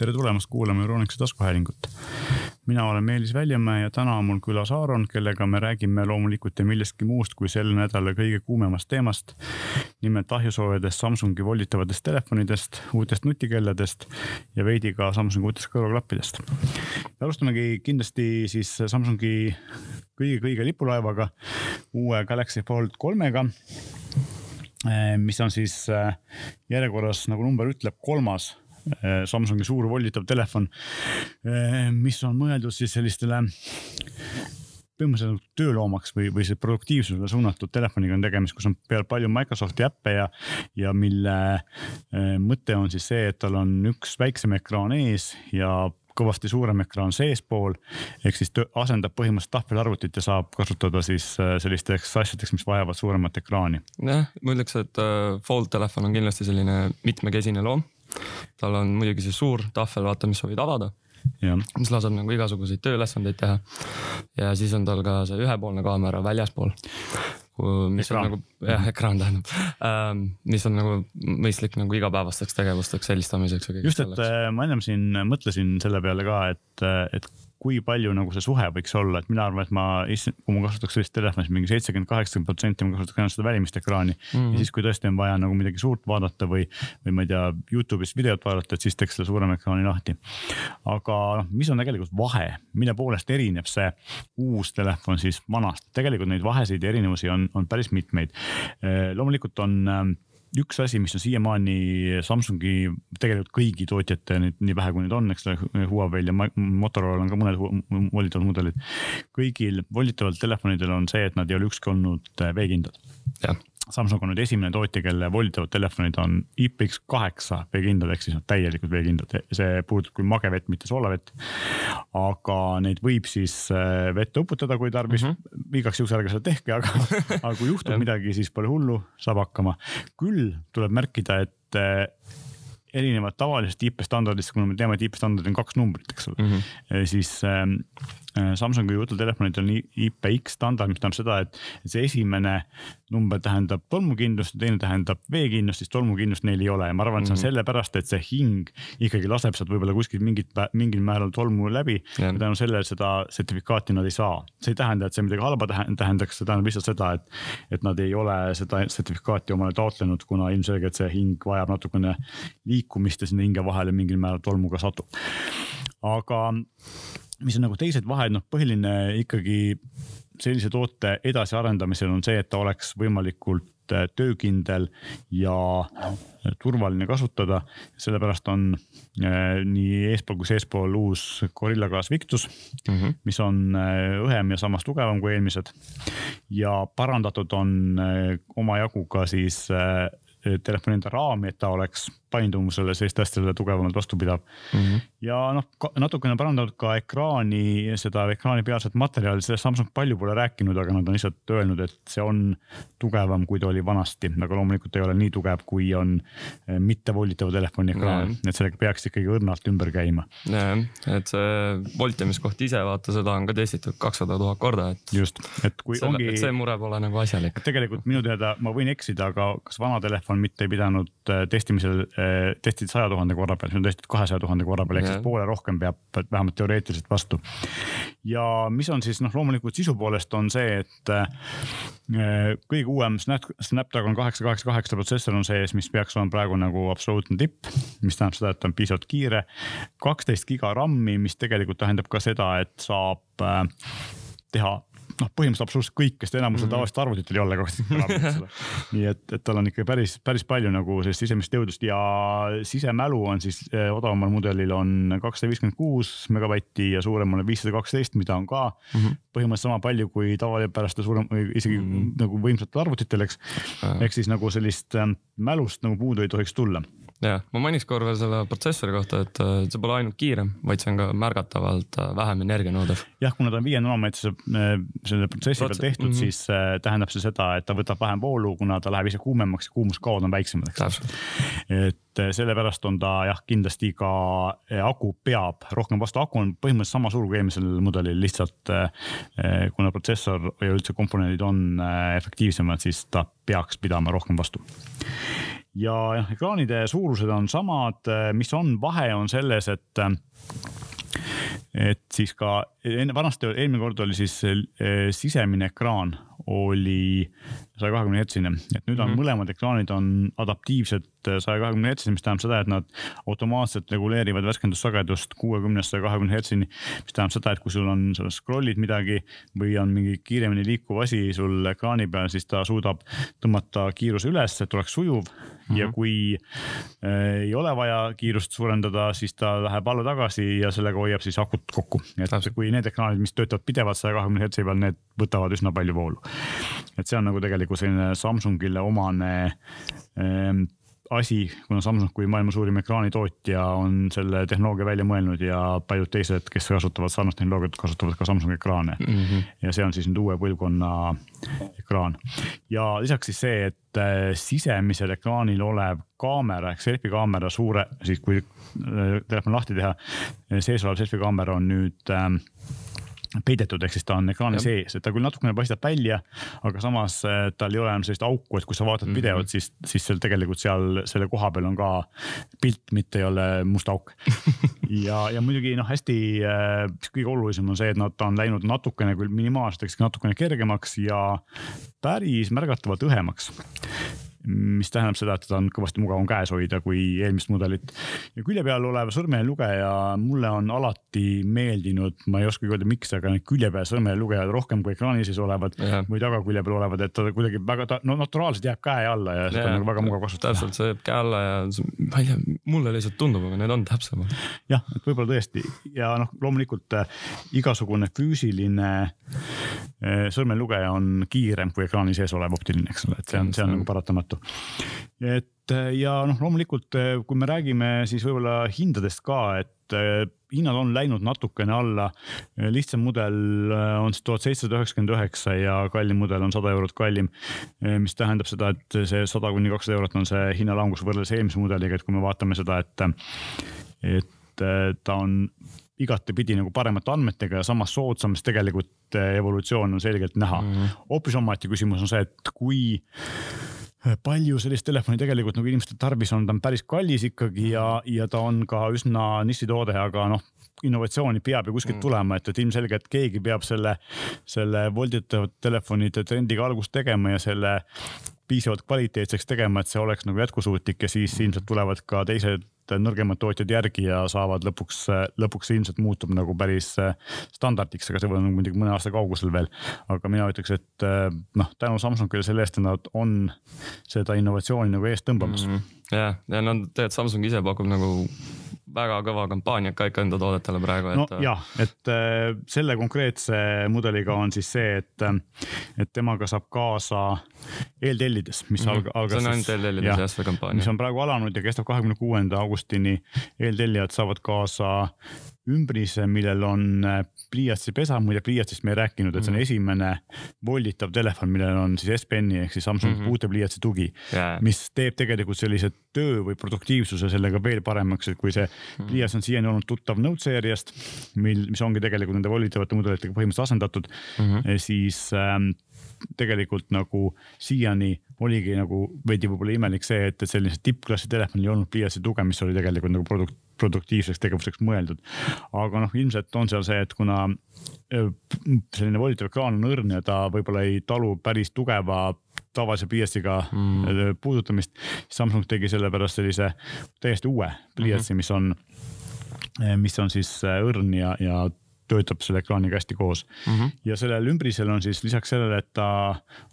tere tulemast kuulama Euronixi taskuhäälingut. mina olen Meelis Väljamäe ja täna on mul külas Aaron, kellega me räägime loomulikult ja millestki muust kui selle nädala kõige kuumemast teemast. nimelt ahjusoojadest, Samsungi volditavatest telefonidest, uutest nutikelladest ja veidi ka Samsungi uutest kõrvaklappidest. alustamegi kindlasti siis Samsungi kõige-kõige lipulaevaga, uue Galaxy Fold kolmega mis on siis järjekorras, nagu number ütleb, kolmas Samsungi suur volditav telefon, eh, mis on mõeldud siis sellistele põhimõtteliselt tööloomaks või, või see produktiivsusele suunatud telefoniga on tegemist, kus on peal palju Microsofti äppe ja, ja mille eh, mõte on siis see, et tal on üks väiksem ekraan ees ja kõvasti suurem ekraan seespool. ehk siis asendab põhimõtteliselt tahvelarvutit ja saab kasutada siis sellisteks asjadeks, mis vajavad suuremat ekraani. jah, ma ütleks, et Fold telefon on kindlasti selline mitmekesine loom tal on muidugi see suur tahvel, vaata, mis sa võid avada. mis laseb nagu igasuguseid tööülesandeid teha. ja siis on tal ka see ühepoolne kaamera väljaspool. mis ekraan. on nagu, jah, ekraan tähendab ähm,, mis on nagu mõistlik nagu igapäevasteks tegevusteks, helistamiseks. just, et selleks. Äh, ma ennem siin mõtlesin selle peale ka, et, et kui palju nagu see suhe võiks olla, et mina arvan, et ma, kui ma kasutaks sellist telefoni, siis mingi seitsekümmend, kaheksakümmend protsenti ma kasutaks ainult seda välimist ekraani mm. -hmm. ja siis, kui tõesti on vaja nagu midagi suurt vaadata või, või ma ei tea, Youtube'ist videot vaadata, et siis teeks selle suurema ekraani lahti. aga noh, mis on tegelikult vahe, mille poolest erineb see uus telefon siis vanast, tegelikult neid vahesid ja erinevusi on, on päris mitmeid. loomulikult on üks asi, mis on siiamaani Samsungi, tegelikult kõigi tootjate nüüd nii vähe, kui neid on, eks ole, Huawei'l ja Motorola'l on ka mõned volitavad mudelid. kõigil volitavatel telefonidel on see, et nad ei ole ükski olnud veekindlad. jah Samsung on nüüd esimene tootja, kelle volditavad telefonid on IPX8 veekindlad ehk siis nad täielikult veekindlad, see puudutab küll magevett, mitte soolavett. aga neid võib siis äh, vette uputada, kui tarvis mm, -hmm. igaks juhuks ärge seda tehke, aga aga kui juhtub midagi, siis pole hullu, saab hakkama. küll tuleb märkida, et äh, erinevalt tavalisest IP-standardist, kuna me teame, et IP-standard on kaks numbrit, eks ole mm, -hmm. siis ähm, äh, Samsungi uutel telefonitel on IPX standard, mis tähendab seda, et see esimene number tähendab tolmukindlust ja teine tähendab veekindlust, siis tolmukindlust neil ei ole ja ma arvan, et see on -hmm. sellepärast, et see hing ikkagi laseb sealt võib-olla kuskilt mingit, mingil määral tolmu läbi ja tänu sellele seda sertifikaati nad ei saa. see ei tähenda, et see midagi halba tähendaks, see tähendab lihtsalt seda, et, et nad ei ole seda sertifikaati omale taotlenud, kuna ilmselgelt see hing vajab natukene liikumist ja sinna hinge vahele mingil määral tolmu ka satub. aga mis on nagu teised vahed, noh, põhiline ikkagi sellise toote edasiarendamisel on see, et ta oleks võimalikult äh, töökindel ja turvaline kasutada. sellepärast on äh, nii eespool kui seespool uus Gorilla Glass Victus mm, -hmm. mis on äh, õhem ja samas tugevam kui eelmised. ja parandatud on omajagu ka siis telefoni enda raami, et ta oleks paindumusele, selliste asjadele tugevamalt vastupidav mm. -hmm. ja noh, natukene parandanud ka ekraani, seda ekraanipealset materjali, sellest Samsung palju pole rääkinud, aga nad on lihtsalt öelnud, et see on tugevam, kui ta oli vanasti, aga loomulikult ei ole nii tugev, kui on eh, mittevolitava telefoni ekraan mm, -hmm. et sellega peaks ikkagi õrnalt ümber käima. et see voltimiskoht ise, vaata, seda on ka testitud kakssada tuhat korda, et. just, et kui selle, ongi. see mure pole nagu asjalik. tegelikult minu teada, ma võin eksida, aga kas vana telefon mitte ei pidanud eh, testimisel Eh, testid saja tuhande korra peal, see on testud kahesaja tuhande korra peal, ehk siis poole rohkem peab vähemalt teoreetiliselt vastu. ja mis on siis noh, loomulikult sisu poolest on see, et eh, kõige uuem Snapdragon kaheksa, kaheksa, kaheksa protsessor on sees, mis peaks olema praegu nagu absoluutne tipp, mis tähendab seda, et ta on piisavalt kiire. kaksteist giga RAM-i, mis tegelikult tähendab ka seda, et saab eh, teha noh, põhimõtteliselt absoluutselt kõik, kes enamusel mm -hmm. tavaliselt arvutitel ei ole kasutanud nii et, et tal on ikka päris, päris palju nagu sellist sisemist jõudlust ja sisemälu on siis eh, odavamal mudelil on kakssada viiskümmend kuus megabatti ja suuremal on viissada kaksteist, mida on ka mm -hmm. põhimõtteliselt sama palju kui tavapärastel suurem isegi mm -hmm. nagu võimsatel arvutitel, eks. ehk siis nagu sellist äh, mälust nagu puudu ei tohiks tulla ja ma mainiks korra veel selle protsessori kohta, et äh, see pole ainult kiirem, vaid see on ka märgatavalt äh, vähem energianõudev. jah, kuna ta on viie nanomeetrise äh, selle protsessi peal tehtud mm, -hmm. siis tähendab see seda, et ta võtab vähem voolu, kuna ta läheb ise kuumemaks ja kuumuskaod on väiksemad, eks. et sellepärast on ta jah, kindlasti ka aku peab rohkem vastu, aku on põhimõtteliselt sama suur kui eelmisel mudelil, lihtsalt kuna protsessor ja üldse komponendid on efektiivsemad, siis ta peaks pidama rohkem vastu ja jah, ekraanide suurused on samad, mis on vahe, on selles, et et siis ka enne, vanasti eelmine kord oli siis sisemine ekraan oli saja kahekümne hertsine, et nüüd on mm -hmm. mõlemad ekraanid on adaptiivsed saja kahekümne hertsini, mis tähendab seda, et nad automaatselt reguleerivad värskendussagedust kuuekümnest saja kahekümne hertsini. mis tähendab seda, et kui sul on, sa scroll'id midagi või on mingi kiiremini liikuv asi sul ekraani peal, siis ta suudab tõmmata kiiruse üles, et oleks sujuv mm. -hmm. ja kui äh, ei ole vaja kiirust suurendada, siis ta läheb alla tagasi ja sellega hoiab siis akut kokku. et kui need ekraanid, mis töötavad pidevalt saja kahekümne hertsi peal, need võtavad üsna palju voolu et see on nagu tegelikult selline Samsungile omane ähm, asi, kuna Samsung kui maailma suurim ekraanitootja on selle tehnoloogia välja mõelnud ja paljud teised, kes kasutavad sarnast tehnoloogiat, kasutavad ka Samsungi ekraane mm. -hmm. ja see on siis nüüd uue põlvkonna ekraan. ja lisaks siis see, et äh, sisemisel ekraanil olev kaamera ehk selfie kaamera suure, siis kui äh, telefon lahti teha, sees olev selfie kaamera on nüüd äh, peidetud, ehk siis ta on ekraani sees, et ta küll natukene paistab välja, aga samas äh, tal ei ole enam sellist auku, et kui sa vaatad mm -hmm. videot, siis, siis seal tegelikult seal selle koha peal on ka pilt, mitte ei ole must auk. Ja, ja muidugi noh, hästi äh, kõige olulisem on see, et nad, on läinud natukene küll minimaalselt, eks natukene kergemaks ja päris märgatavalt õhemaks mis tähendab seda, et teda on kõvasti mugavam käes hoida kui eelmist mudelit. ja külje peal olev sõrmelugeja mulle on alati meeldinud, ma ei oskagi öelda, miks, aga need külje peal sõrmelugejad rohkem kui ekraani sees olevad ja. või tagakülje peal olevad, et ta kuidagi väga, ta no naturaalselt jääb käe alla ja seda on nagu väga mugav kasutada. täpselt, see jääb käe alla ja ma ei tea, mulle lihtsalt tundub, aga need on täpsemad. jah, et võib-olla tõesti ja noh, loomulikult äh, igasugune füüsiline äh, sõrmelugeja on kiirem kui ekraani sees olev optiline, eks ole, et see on, see on nagu paratamatu raamatu. et ja noh, loomulikult kui me räägime siis võib-olla hindadest ka, et eh, hinnad on läinud natukene alla. lihtsam mudel on siis tuhat seitsesada üheksakümmend üheksa ja kallim mudel on sada eurot kallim. Mis tähendab seda, et see sada kuni kakssada eurot on see hinnalangus võrreldes eelmise mudeliga, et kui me vaatame seda, et, et ta on igatepidi nagu paremate andmetega ja samas soodsam, siis tegelikult evolutsioon on selgelt näha mm. -hmm. hoopis omaette küsimus on see, et kui palju sellist telefoni tegelikult nagu inimestel tarvis on, ta on päris kallis ikkagi ja, ja ta on ka üsna nišitoode, aga noh, innovatsiooni peab ju kuskilt mm. tulema, et, et ilmselgelt keegi peab selle, selle volditavate telefonide trendiga algust tegema ja selle piisavalt kvaliteetseks tegema, et see oleks nagu jätkusuutlik ja siis ilmselt tulevad ka teised nõrgemad tootjad järgi ja saavad lõpuks, lõpuks ilmselt muutub nagu päris standardiks, aga see võib olla muidugi mõne aasta kaugusel veel. aga mina ütleks, et noh, tänu Samsungile selle eest, et nad on seda innovatsiooni nagu eest tõmbamas mm. -hmm. ja, ja no tegelikult Samsung ise pakub nagu väga kõva kampaania ka ikka enda toodetele praegu. no et... jah, et äh, selle konkreetse mudeliga on siis see, et, äh, et temaga saab kaasa eeltellides, mis mm -hmm. algas. see on ainult eeltellides jah, see kampaania. mis on praegu alanud ja kestab kahekümne kuuenda augustini. eeltellijad saavad kaasa ümbrise, millel on äh, pliiatsipesa, muide pliiatsist me ei rääkinud, et see on mm -hmm. esimene volditav telefon, millel on siis S Peni ehk siis Samsung mm -hmm. puutepliiatsi tugi yeah., mis teeb tegelikult sellise töö või produktiivsuse sellega veel paremaks, et kui see mm -hmm. pliiats on siiani olnud tuttav Note seeriast, mil, mis ongi tegelikult nende volditavate mudelitega põhimõtteliselt asendatud mm, -hmm. siis ähm, tegelikult nagu siiani oligi nagu veidi võib-olla imelik see, et, et sellise tippklassi telefonil ei olnud pliiatsi tuge, mis oli tegelikult nagu produkt produktiivseks tegevuseks mõeldud. aga noh, ilmselt on seal see, et kuna selline volitav ekraan on õrn ja ta võib-olla ei talu päris tugeva tavalise pliiatsiga mm. puudutamist, siis Samsung tegi sellepärast sellise täiesti uue pliiatsi mm, -hmm. mis on, mis on siis õrn ja, ja töötab selle ekraaniga hästi koos mm. -hmm. ja sellel ümbrisel on siis lisaks sellele, et ta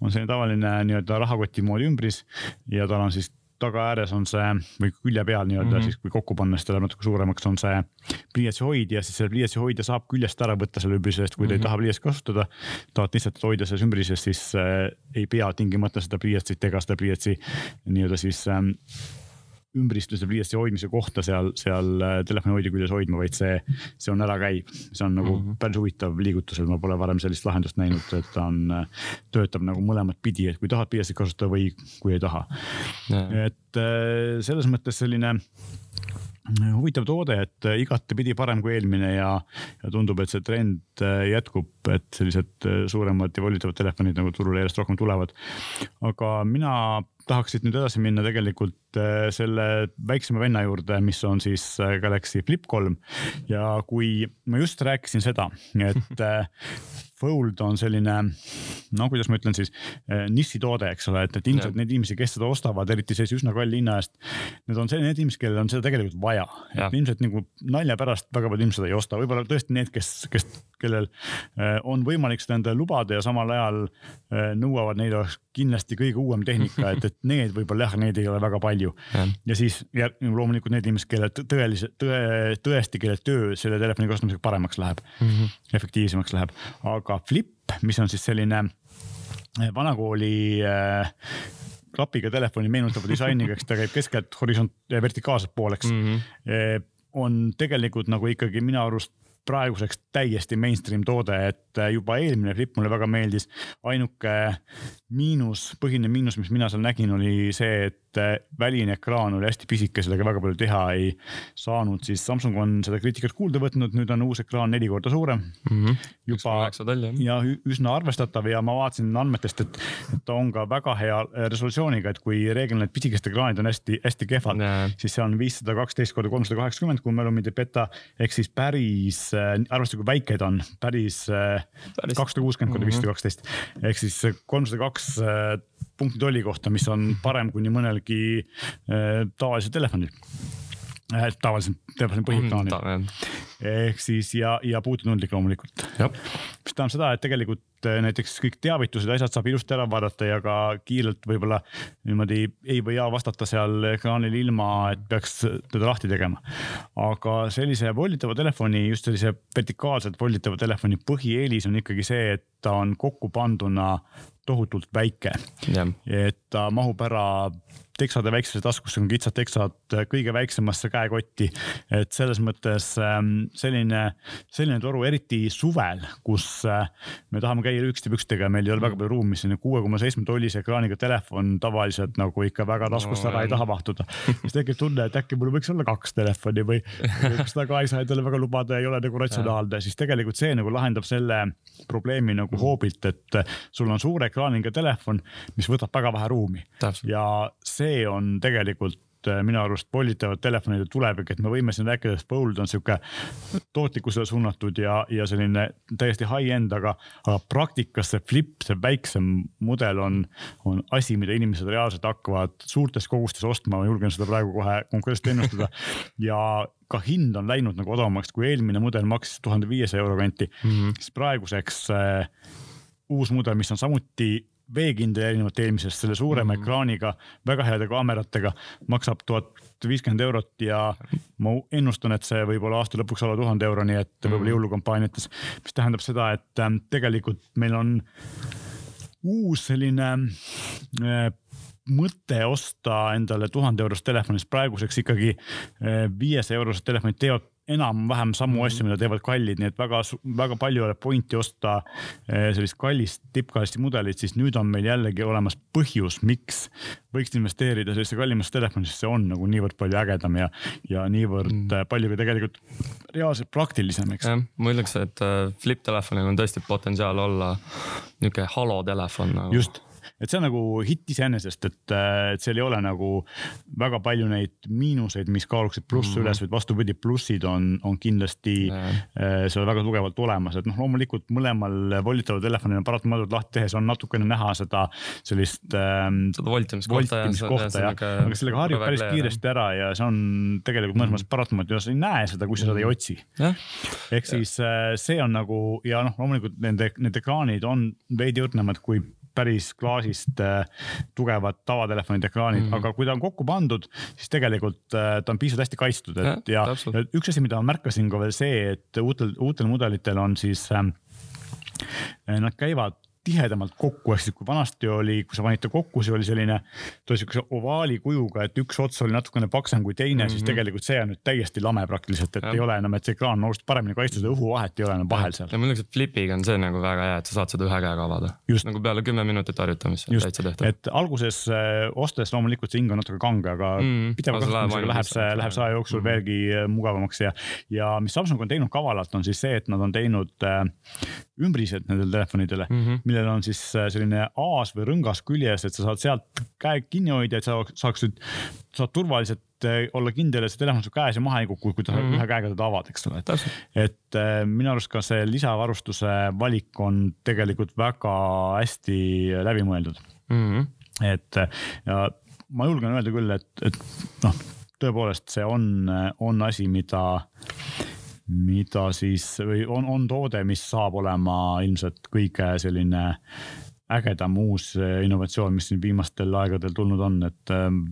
on selline tavaline nii-öelda rahakoti moodi ümbris ja tal on siis tagaääres on see või külje peal nii-öelda mm -hmm. siis kui kokku panna, siis ta läheb natuke suuremaks, on see pliiatsi hoidja, siis selle pliiatsi hoidja saab küljest ära võtta selle ümbrise eest, kui mm -hmm. te ei mhm. taha pliiatsi kasutada. tahate lihtsalt hoida selles ümbrises, siis äh, ei pea tingimata seda pliiatsit ega seda pliiatsi nii-öelda siis äh, ümbristuse pliiatsi hoidmise kohta seal, seal äh, telefonihoidja küljes hoidma, vaid see, see on ärakäiv. see on nagu mm -hmm. päris huvitav liigutus, et ma pole varem sellist lahendust näinud, et ta on, äh, töötab nagu mõlemat pidi, et kui tahad pliiatsit kasutada või kui ei taha. et äh, selles mõttes selline huvitav toode, et igatepidi parem kui eelmine ja, ja tundub, et see trend jätkub, et sellised suuremad ja volitavad telefonid nagu turule järjest rohkem tulevad. aga mina tahaks siit nüüd edasi minna tegelikult äh, selle väiksema venna juurde, mis on siis äh, Galaxy Flip kolm. Ja kui ma just rääkisin seda, et Fold on selline, no kuidas ma ütlen siis, eh, nišitoode, eks ole, et, et ilmselt ja. need inimesed, kes seda ostavad, eriti sellise üsna kalli hinna eest. Need on sellised inimesed, kellel on seda tegelikult vaja, et ilmselt nagu nalja pärast väga paljud inimesed ei osta, võib-olla tõesti need, kes, kes, kellel eh, on võimalik seda endale lubada ja samal ajal eh, nõuavad neile kindlasti kõige uuem tehnika, et, et need võib-olla jah, neid ei ole väga palju. ja siis ja loomulikult need inimesed, kelle tõeliselt, tõe, tõesti, kelle töö selle telefoni kasutamisega paremaks läheb mm, -hmm. efektiivsemaks läheb, aga Flip, mis on siis selline eh, vanakooli äh, klapiga telefoni meenutava disainiga, eks ta käib keskelt horisont, vertikaalselt pooleks mm. -hmm. on tegelikult nagu ikkagi minu arust praeguseks täiesti mainstream toode, et juba eelmine flip mulle väga meeldis. ainuke miinus, põhiline miinus, mis mina seal nägin, oli see, et väline ekraan oli hästi pisike, sellega väga palju teha ei saanud, siis Samsung on seda kriitikat kuulda võtnud, nüüd on uus ekraan neli korda suurem. Mm. -hmm. juba ja üsna arvestatav ja ma vaatasin andmetest, et, et ta on ka väga hea resolutsiooniga, et kui reeglina need pisikesed ekraanid on hästi-hästi kehvad, siis see on viissada kaksteist korda kolmsada kaheksakümmend, kui mälu mind ei peta, ehk siis päris, arvestades kui väike ta on, päris kakssada kuuskümmend korda viissada kaksteist. Ehk siis kolmsada kaks punkti tolli kohta, mis on parem kui nii mõnelgi äh, tavalisel telefonil äh,. tavalisel telefoni põhiekraanil mm,. ehk siis ja, ja puututundlik loomulikult. mis tähendab seda, et tegelikult äh, näiteks kõik teavitused, asjad saab ilusti ära vaadata ja ka kiirelt võib-olla niimoodi ei või jaa vastata seal ekraanil ilma, et peaks teda lahti tegema. aga sellise volditava telefoni, just sellise vertikaalselt volditava telefoni põhieelis on ikkagi see, et ta on kokku panduna tohutult väike. et ta mahub ära teksade väiksesse taskusse, kui kitsad teksad kõige väiksemasse käekotti. et selles mõttes ähm, selline, selline toru, eriti suvel, kus äh, me tahame käia lühikeste pükstega meil ei ole väga palju ruumi, selline kuue koma seitsme tollise ekraaniga telefon tavaliselt nagu ikka väga taskusse no, ära ei taha mahtuda. siis tekib tunne, et äkki mul võiks olla kaks telefoni või, või seda ka ei saa endale väga lubada, ei ole nagu ratsionaalne, siis tegelikult see nagu lahendab selle probleemi nagu hoobilt, et sul on suure ekraaniga telefon, mis võtab väga vähe ruumi. ja see on tegelikult äh, minu arust volditavad telefonide tulevik, et me võime siin rääkida, et Fold on sihuke tootlikkusele suunatud ja, ja selline täiesti high-end, aga, aga praktikas see flip, see väiksem mudel on, on asi, mida inimesed reaalselt hakkavad suurtes kogustes ostma, ma julgen seda praegu kohe konkreetselt ennustada. ja ka hind on läinud nagu odavamaks, kui eelmine mudel maksis tuhande viiesaja euro kanti mm, -hmm. siis praeguseks äh, uus mudel, mis on samuti veekindel erinevalt eelmisest, selle suurema mm -hmm. ekraaniga, väga heade kaameratega, maksab tuhat viiskümmend eurot ja ma ennustan, et see võib olla aasta lõpuks alla tuhande euro, nii et võib-olla mhm. jõulukampaaniates, mis tähendab seda, et ähm, tegelikult meil on uus selline äh, mõte osta endale tuhande eurost telefonist, praeguseks ikkagi äh, viiesaja eurosed telefonid teevad enam-vähem samu asju, mida teevad kallid, nii et väga, väga palju ei ole pointi osta eh, sellist kallist tippklassi mudelit, siis nüüd on meil jällegi olemas põhjus, miks võiks investeerida sellisesse kallimasse telefoni, sest see on nagu niivõrd palju ägedam ja, ja niivõrd mm. Palju ka tegelikult reaalselt praktilisem, eks. jah, ma ütleks, et eh, flip telefonil on tõesti potentsiaal olla niisugune halo telefon nagu. just et see on nagu hitt iseenesest, et, äh, et seal ei ole nagu väga palju neid miinuseid, mis kaaluksid plusse mm -hmm. üles, vaid vastupidi, plussid on, on kindlasti äh, seal väga tugevalt olemas, et noh, loomulikult mõlemal volitaval telefonil on paratamatult lahti tehes on natukene näha seda sellist ähm,. seda voltimist kohta jah, aga sellega harjub päris kiiresti ära ja see on tegelikult mõnes mõttes paratamatu ja sa ei näe seda, kui sa seda ei mhm. otsi. ehk siis äh, see on nagu ja noh, loomulikult nende, need ekraanid on veidi õrnemad kui päris klaasist äh, tugevad tavatelefonide ekraanid mm, -hmm. aga kui ta on kokku pandud, siis tegelikult äh, ta on piisavalt hästi kaitstud, et ja, ja üks asi, mida ma märkasin ka veel see, et uutel, uutel mudelitel on siis äh, Nad käivad tihedamalt kokku, siis kui vanasti oli, kui sa panid ta kokku, see oli selline, ta oli siukse ovaali kujuga, et üks ots oli natukene paksem kui teine mm, -hmm. siis mhm. tegelikult see on nüüd täiesti lame praktiliselt, et ja. ei ole enam, et see ekraan on oluliselt paremini kaitstud ja õhuvahet ei ole enam vahel seal. ja ütleks, et Flipiga on see nagu väga hea, et sa saad seda ühe käega avada. nagu peale kümme minutit harjutamist on täitsa tehtav. et alguses äh, ostes loomulikult see hing on natuke kange, aga mm -hmm. pideva kasutamisega läheb see, läheb see aja jooksul mm -hmm. veelgi äh, mugavamaks ja, ja mis Samsung on teinud kavalalt, on siis see, et nad on teinud äh, ümbrised nendele telefonidele mm, -hmm. Mille millel on siis selline aas või rõngas küljes, et sa saad sealt käe kinni hoida, et sa saaksid, saad turvaliselt olla kindel, et see telefon sul käes ja maha ei kuku, kui ta mm -hmm. ühe käega teda avad, eks ole, et. et minu arust ka see lisavarustuse valik on tegelikult väga hästi läbimõeldud mm. -hmm. et ja ma julgen öelda küll, et, et noh, tõepoolest see on, on asi, mida mida siis või on, on toode, mis saab olema ilmselt kõige selline ägedam uus innovatsioon, mis siin viimastel aegadel tulnud on, et ähm,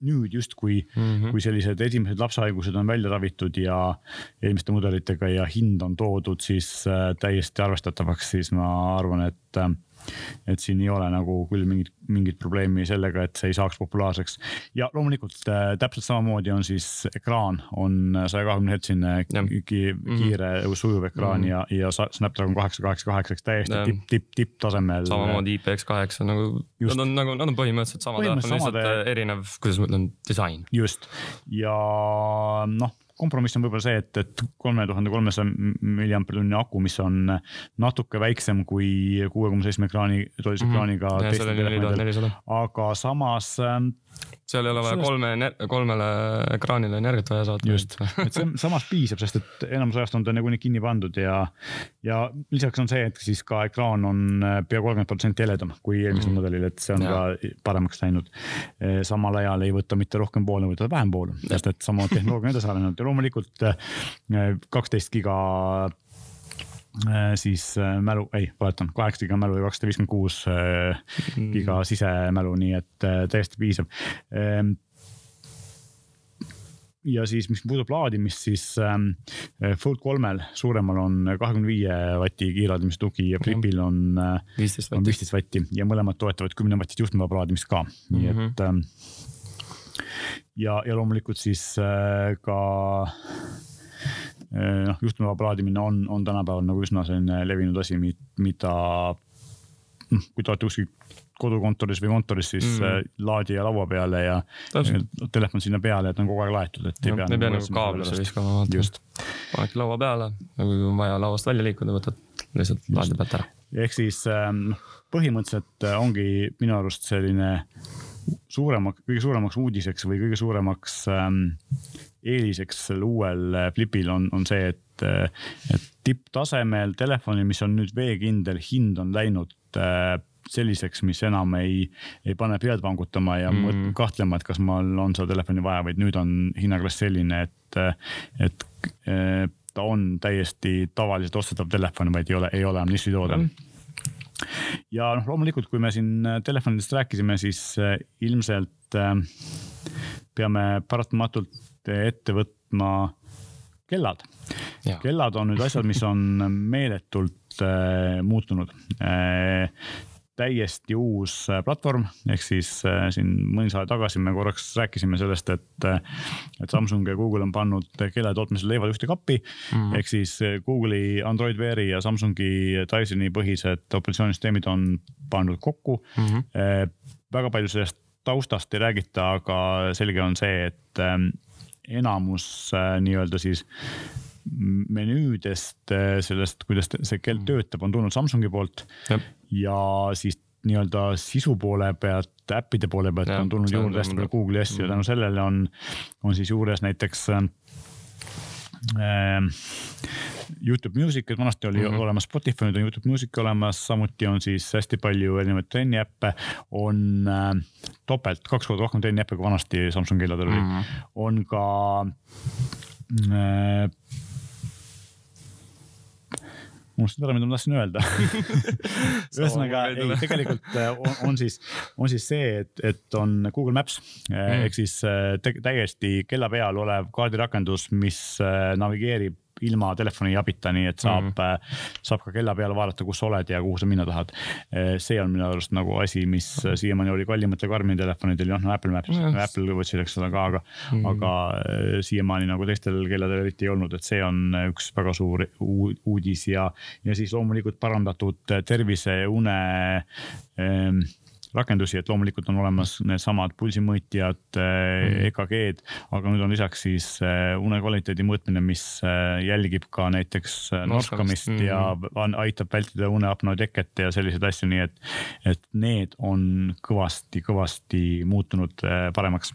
nüüd justkui mm, -hmm. kui sellised esimesed lapsehaigused on välja ravitud ja eelmiste mudelitega ja hind on toodud siis äh, täiesti arvestatavaks, siis ma arvan, et äh, et siin ei ole nagu küll mingit, mingit probleemi sellega, et see ei saaks populaarseks. ja loomulikult äh, täpselt samamoodi on siis ekraan on saja kahekümne hertsine mhm. kiire mm -hmm. sujuv ekraan mm -hmm. ja, ja Snapdragon kaheksa, kaheksa, kaheksa, eks täiesti tipp, tipp, tipptasemel. samamoodi IPX kaheksa nagu, nad on nagu, nad on põhimõtteliselt samad, on lihtsalt äh, erinev, kuidas ma ütlen, disain. just ja noh kompromiss on võib-olla see, et, et kolme tuhande kolmesaja milliampertunni aku, mis on natuke väiksem kui kuue koma seitsme ekraani, tollise mm -hmm. ekraaniga. aga samas ähm, seal ei ole vaja kolme, kolmele ekraanile energiat vaja saata. just, et see samas piisab, sest et enamus ajast on ta nagunii kinni pandud ja, ja lisaks on see, et siis ka ekraan on äh, pea kolmkümmend protsenti heledam kui eelmisel mm. mudelil, et see on ja. ka paremaks läinud. Äh, samal ajal ei võta mitte rohkem voolu, võtab vähem voolu, sest et sama tehnoloogia on edasi arenenud ja loomulikult äh, kaksteist giga siis mälu, ei, valetan, kaheksa giga mälu ja kakssada viiskümmend kuus mm. giga sisemälu, nii et täiesti piisav ehm, ja siis, mis puudutab laadimist, siis ähm, Fold kolmel suuremal on kahekümne viie vati kiirlaadimise tugi ja Flipil on äh, viisteist vatti. vatti ja mõlemad toetavad kümne vatist juhtmevaba laadimist ka nii et ähm, ja, ja loomulikult siis äh, ka äh, noh, juhtmevaba laadimine on, on tänapäeval nagu üsna selline levinud asi, mida noh, kui te olete kuskil kodukontoris või kontoris, siis mm. laadija laua peale ja Täpselt. telefon sinna peale, et on kogu aeg laetud, et ei no, pea. ei pea nagu kaablisse viskama, vaata. panedki laua peale, kui on vaja lauast välja liikuda, võtad lihtsalt laadija pealt ära. ehk siis ähm, põhimõtteliselt äh, ongi minu arust selline suurema, kõige suuremaks uudiseks või kõige suuremaks ähm, eeliseks sel uuel äh, Flipil on, on see, et, et tipptasemel telefonil, mis on nüüd veekindel, hind on läinud äh, selliseks, mis enam ei, ei pane pead vangutama ja mm. kahtlema, et kas mul on seda telefoni vaja, vaid nüüd on hinnaklass selline, et, et, ta on täiesti tavaliselt ostetav telefon, vaid ei ole, ei ole enam nišitoode mm ja noh, loomulikult, kui me siin telefonidest rääkisime, siis äh, ilmselt äh, peame paratamatult ette võtma kellad. kellad on nüüd asjad, mis on meeletult äh, muutunud äh, täiesti uus äh, platvorm, ehk siis äh, siin mõni saade tagasi me korraks rääkisime sellest, et, äh, et Samsung ja Google on pannud kella tootmisel leivad ühte kappi mm. ehk siis Google'i Android Weari ja Samsungi Dysoni põhised operatsioonisüsteemid on pandud kokku mm. -hmm. väga palju sellest taustast ei räägita, aga selge on see, et ähm, enamus nii-öelda siis menüüdest, sellest, kuidas see kell mm. töötab, on tulnud Samsungi poolt. Ja siis nii-öelda sisu poole pealt, äppide poole pealt ja, on tulnud juurde hästi palju Google'i asju ja tänu sellele on, on siis juures näiteks äh, Youtube Music, et vanasti oli mm -hmm. olemas Spotify, nüüd on Youtube Music olemas, samuti on siis hästi palju erinevaid trenniäppe, on äh, topelt, kaks korda rohkem trenniäppe kui vanasti Samsung kelladel oli mm, -hmm. on ka äh, unustasin ära, mida ma tahtsin öelda ühesõnaga ei, tegelikult äh, on, on siis, on siis see, et, et on Google Maps äh, mm. ehk siis äh, täiesti kella peal olev kaardirakendus, mis navigeerib ilma telefoni abita, nii et saab mm, -hmm. saab ka kella peale vaadata, kus sa oled ja kuhu sa minna tahad. Äh, see on minu arust nagu asi, mis siiamaani oli kallimatel Karmini telefonidel, noh no Apple Maps -hmm. Apple võtsid, eks ole ka, aga mm, -hmm. aga siiamaani nagu teistel kelladel eriti ei olnud, et see on üks väga suur uudis ja, ja siis loomulikult parandatud tervise une ähm, rakendusi, et loomulikult on olemas needsamad pulsimõõtjad mm., EKG-d, aga nüüd on lisaks siis une kvaliteedi mõõtmine, mis jälgib ka näiteks norskamist mm. ja aitab vältida uneapnoe teket ja selliseid asju, nii et, et need on kõvasti-kõvasti muutunud paremaks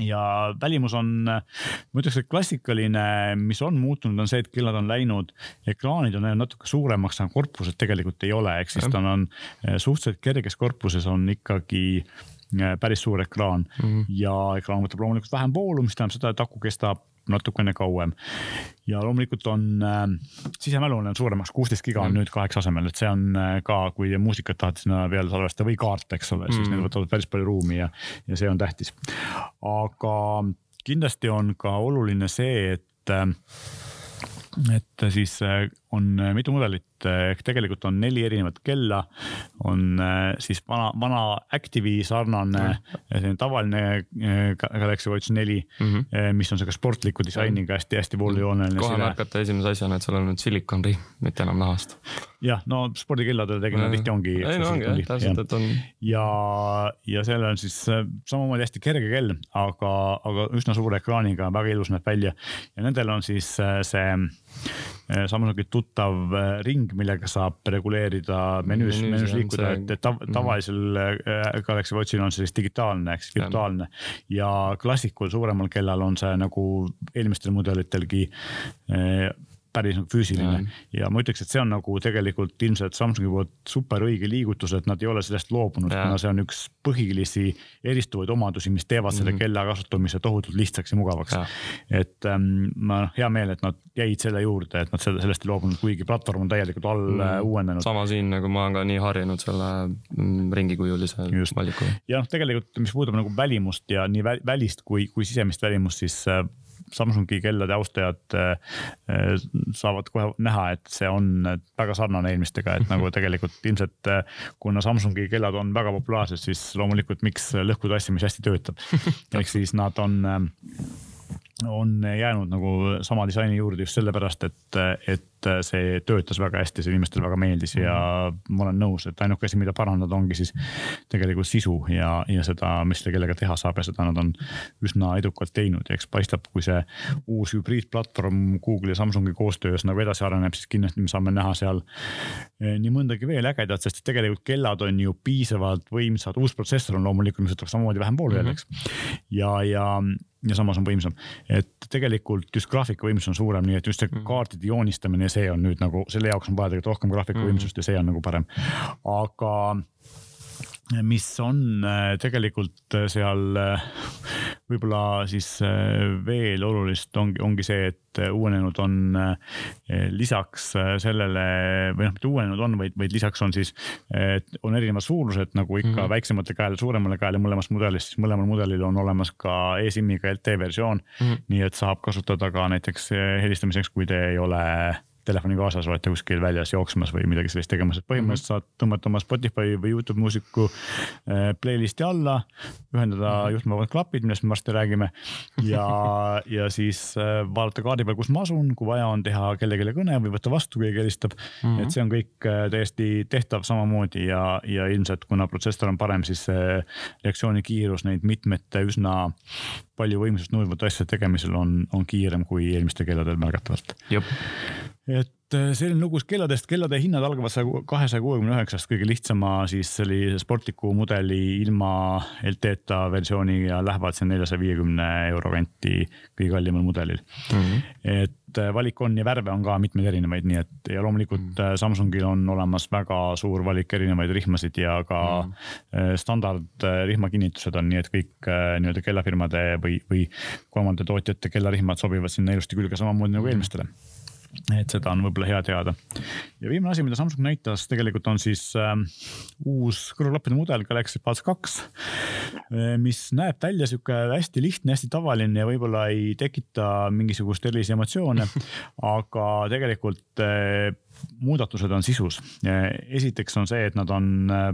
ja välimus on, ma ütleks, et klassikaline, mis on muutunud, on see, et kellad on läinud, ekraanid on läinud natuke suuremaks, aga korpused tegelikult ei ole, ehk siis ta on eh, suhteliselt kerges korpuses on ikkagi eh, päris suur ekraan. Mm -hmm. ja ekraan võtab loomulikult vähem voolu, mis tähendab seda, et aku kestab natukene kauem. ja loomulikult on äh, sisemälu on suuremaks, kuusteist giga on mm. nüüd kaheksa asemel, et see on äh, ka, kui muusikat tahate sinna peale salvestada või kaarte, eks ole mm., siis need võtavad päris palju ruumi ja, ja see on tähtis. aga kindlasti on ka oluline see, et äh, et siis äh, on mitu mudelit ehk tegelikult on neli erinevat kella. on äh, siis vana, vana Active'i sarnane mm. tavaline äh, Galaxy Watch neli mm, -hmm. mis on sihuke sportliku disainiga hästi-hästi voolujooneline. kohe märkate esimese asjana, et seal on nüüd silikonrihm, mitte enam nahast. jah, no spordikilladele tegelikult tihti ongi. ei no ongi jah, täpselt, et on. ja, ja seal on siis samamoodi hästi kerge kell, aga, aga üsna suure ekraaniga, väga ilus näeb välja ja nendel on siis see Samsungi tuttav ring millega saab reguleerida menüüs, menüüs liikuda, et, et tav, mhm. tavalisel äh, Galaxy Watchil on see siis digitaalne ehk siis virtuaalne. Ja klassikul suuremal kellal on see nagu eelmistel mudelitelgi äh, päris nagu füüsiline ja. ja ma ütleks, et see on nagu tegelikult ilmselt Samsungi poolt super õige liigutus, et nad ei ole sellest loobunud, kuna see on üks põhilisi eristuvaid omadusi, mis teevad selle mm -hmm. kella kasutamise tohutult lihtsaks ja mugavaks. et ähm, ma hea meel, et nad jäid selle juurde, et nad sellest ei loobunud, kuigi platvorm on täielikult all mm uuenenud. sama siin nagu ma olen ka nii harjunud selle mm, ringikujulise valikuga. ja noh, tegelikult mis puudutab nagu välimust ja nii välist kui, kui sisemist välimust, siis äh, Samsungi kellade austajad äh, äh, saavad kohe näha, et see on väga sarnane eelmistega, et nagu tegelikult ilmselt äh, kuna Samsungi kellad on väga populaarsed, siis loomulikult miks lõhkuda asja, mis hästi töötab. ehk siis nad on on jäänud nagu sama disaini juurde just sellepärast, et, et see töötas väga hästi, see inimestele väga meeldis ja mhm. ma olen nõus, et ainuke asi, mida parandada, ongi siis tegelikult sisu ja, ja seda, mis selle kellega teha saab ja seda nad on üsna edukalt teinud ja eks paistab, kui see uus hübriidplatvorm Google ja Samsungi koostöös nagu edasi areneb, siis kindlasti me saame näha seal eh, nii mõndagi veel ägedat, sest tegelikult kellad on ju piisavalt võimsad, uus protsessor on loomulikult, mis võtab samamoodi vähem jälleks mm -hmm. ja, ja ja samas on võimsam, et tegelikult just graafikavõimsus on suurem, nii et just see mhm. kaartide joonistamine, see on nüüd nagu selle jaoks on vaja tegelikult rohkem graafikavõimsust mm -hmm. ja see on nagu parem, aga mis on äh, tegelikult äh, seal äh, võib-olla siis veel olulist ongi, ongi see, et uuenenud on lisaks sellele või noh, mitte uuenenud on, vaid, vaid lisaks on siis, on erinevad suurused nagu ikka mm -hmm. väiksemate käele, suuremale käele mõlemast mudelist, siis mõlemal mudelil on olemas ka e-SIM-iga LTE versioon mm. -hmm. nii et saab kasutada ka näiteks helistamiseks, kui te ei ole telefoni kaasas, olete kuskil väljas jooksmas või midagi sellist tegemas, et põhimõtteliselt saad tõmmata oma Spotify või Youtube muusiku äh, playlist'i alla, ühendada -hmm. juhtmevabad klapid, millest me varsti räägime ja, ja siis äh, vaadata kaardi peal, kus ma asun, kui vaja on teha kellelegi kõne või võtta vastu, keegi helistab mm. -hmm. et see on kõik äh, täiesti tehtav samamoodi ja, ja ilmselt kuna protsessor on parem, siis see reaktsiooni kiirus neid mitmete üsna palju võimsust nõudvate asjade tegemisel on, on kiirem kui eelmistel kelladel märgatavalt et äh, selline lugu kelladest, kellade hinnad algavad saja, kahesaja kuuekümne üheksast, kõige lihtsama siis sellise sportliku mudeli ilma LT-ta versiooni ja lähevad siin neljasaja viiekümne euro kanti kõige kallimal mudelil mm. -hmm. et äh, valik on ja värve on ka mitmeid erinevaid, nii et ja loomulikult mm -hmm. Samsungil on olemas väga suur valik erinevaid rihmasid ja ka mm -hmm. standard rihmakinnitused on, nii et kõik nii-öelda kellafirmade või, või kolmandate tootjate kellarihmad sobivad sinna ilusti külge samamoodi nagu mhm. eelmistele mm. -hmm et seda on võib-olla hea teada. ja viimane asi, mida Samsung näitas, tegelikult on siis äh, uus kõrvaklappide mudel Galaxy Buds kaks, äh, mis näeb välja sihuke hästi lihtne, hästi tavaline ja võib-olla ei tekita mingisugust erilisi emotsioone, aga tegelikult äh, muudatused on sisus. esiteks on see, et nad on äh,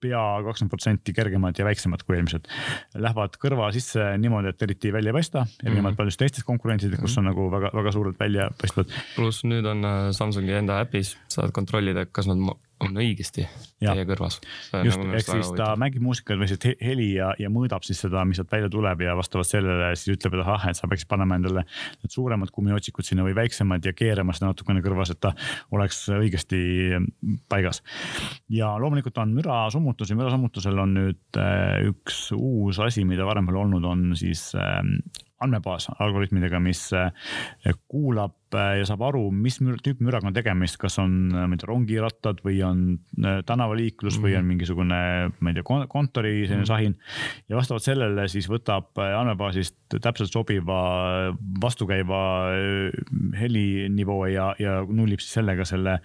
pea kakskümmend protsenti kergemad ja väiksemad kui eelmised. Lähevad kõrva sisse niimoodi, et eriti välja ei paista, erinevalt mm -hmm. paljudest teistest konkurentidest, kus on nagu väga, väga suurelt välja paistvad. pluss nüüd on äh, Samsungi enda äpis, saad kontrollida, kas nad on õigesti ja. teie kõrvas. just nagu, ehk siis ta mängib muusikat või siis heli ja, ja mõõdab siis seda, mis sealt välja tuleb ja vastavalt sellele siis ütleb, et ahah, et sa peaksid panema endale need suuremad kummiotsikud sinna või väiksemad ja keerama seda natukene kõrvas, et ta oleks õigesti paigas. ja loomulikult on mürasummutus ja mürasummutusel on nüüd äh, üks uus asi, mida varem pole olnud, on siis ähm, andmebaas algoritmidega, mis äh, kuulab äh, ja saab aru, mis tüüpi müraga on tegemist, kas on, äh, ma ei tea, rongirattad või on tänavaliiklus mm või on mhm. mingisugune, ma ei tea, kontori selline mm sahin. ja vastavalt sellele siis võtab andmebaasist täpselt sobiva vastukäiva helinivoo ja, ja nullib siis sellega selle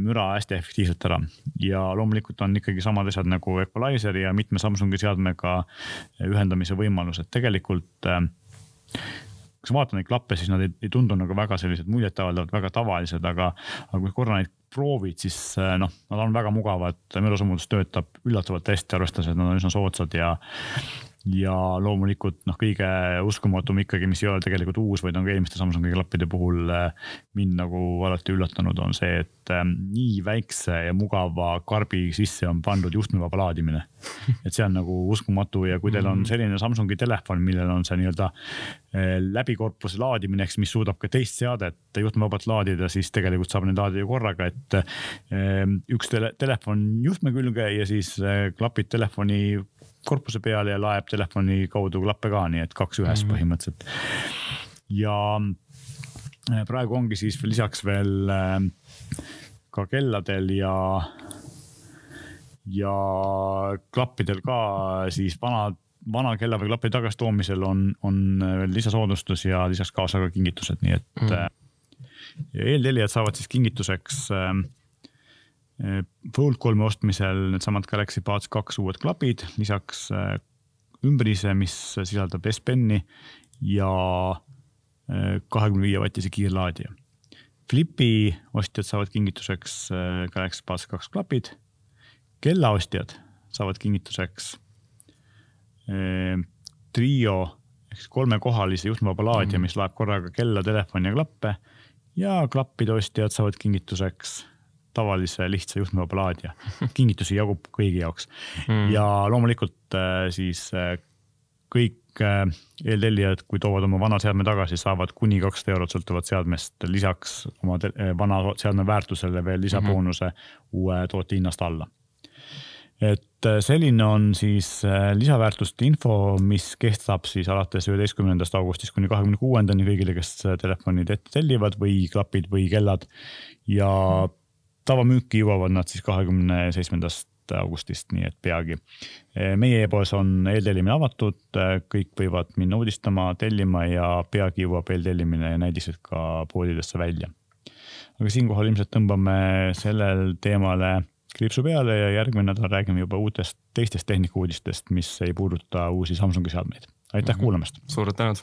müra hästi efektiivselt ära. ja loomulikult on ikkagi samad asjad nagu equalizer ja mitme Samsungi seadmega ühendamise võimalused, tegelikult kui sa vaatad neid klappe, siis nad ei, ei tundu nagu väga sellised muljetavaldavad, väga tavalised, aga, aga kui korra neid proovid, siis eh, noh, nad on väga mugavad, mürasummutus töötab üllatavalt hästi, arvestades, et nad on üsna soodsad ja ja loomulikult noh, kõige uskumatum ikkagi, mis ei ole tegelikult uus, vaid on ka eelmiste Samsungi klappide puhul äh, mind nagu alati üllatanud, on see, et ähm, nii väikse ja mugava karbi sisse on pandud juhtmevaba laadimine. et see on nagu uskumatu ja kui teil on mhm. selline Samsungi telefon, millel on see nii-öelda äh, läbi korpuse laadimine, eks, mis suudab ka teist seadet juhtmevabalt laadida, siis tegelikult saab neid laadida korraga, et äh, üks tele, telefon juhtme külge ja siis klapid telefoni korpuse peale ja laeb telefoni kaudu klappe ka, nii et kaks ühes mm -hmm. põhimõtteliselt. ja äh, praegu ongi siis lisaks veel äh, ka kelladel ja, ja klappidel ka siis vanad vana kella või klapi tagasitoomisel on, on veel lisasoodustus ja lisaks kaasa ka kingitused, nii et mm. eeltellijad saavad siis kingituseks äh, Fold kolme ostmisel needsamad Galaxy Buds kaks uued klapid, lisaks äh, ümbrise, mis sisaldab S-Penni ja äh, kahekümne viie vatise kiirlaadija. Flipi ostjad saavad kingituseks äh, Galaxy Buds kaks klapid. kellaostjad saavad kingituseks Trio ehk siis kolmekohalise juhtmevaba laadija mm, mis laeb korraga kella, telefoni ja klappe ja klappide ostjad saavad kingituseks tavalise lihtsa juhtmevaba laadija. kingitusi jagub kõigi jaoks mm. ja loomulikult äh, siis äh, kõik äh, eeltellijad, kui toovad oma vana seadme tagasi, saavad kuni kakssada eurot sõltuvalt seadmest lisaks oma vana seadme väärtusele veel lisaboonuse mm -hmm. uue toote hinnast alla et selline on siis lisaväärtuste info, mis kestab siis alates üheteistkümnendast augustist kuni kahekümne kuuendani kõigile, kes telefonid ette tellivad või klapid või kellad. ja tavamüüki jõuavad nad siis kahekümne seitsmendast augustist, nii et peagi. meie e-poes on eeltellimine avatud, kõik võivad minna uudistama, tellima ja peagi jõuab eeltellimine ja näidised ka poodidesse välja. aga siinkohal ilmselt tõmbame sellel teemale kriipsu peale ja järgmine nädal räägime juba uutest teistest tehnikauudistest, mis ei puuduta uusi Samsungi seadmeid. aitäh mm -hmm. kuulamast. suured tänud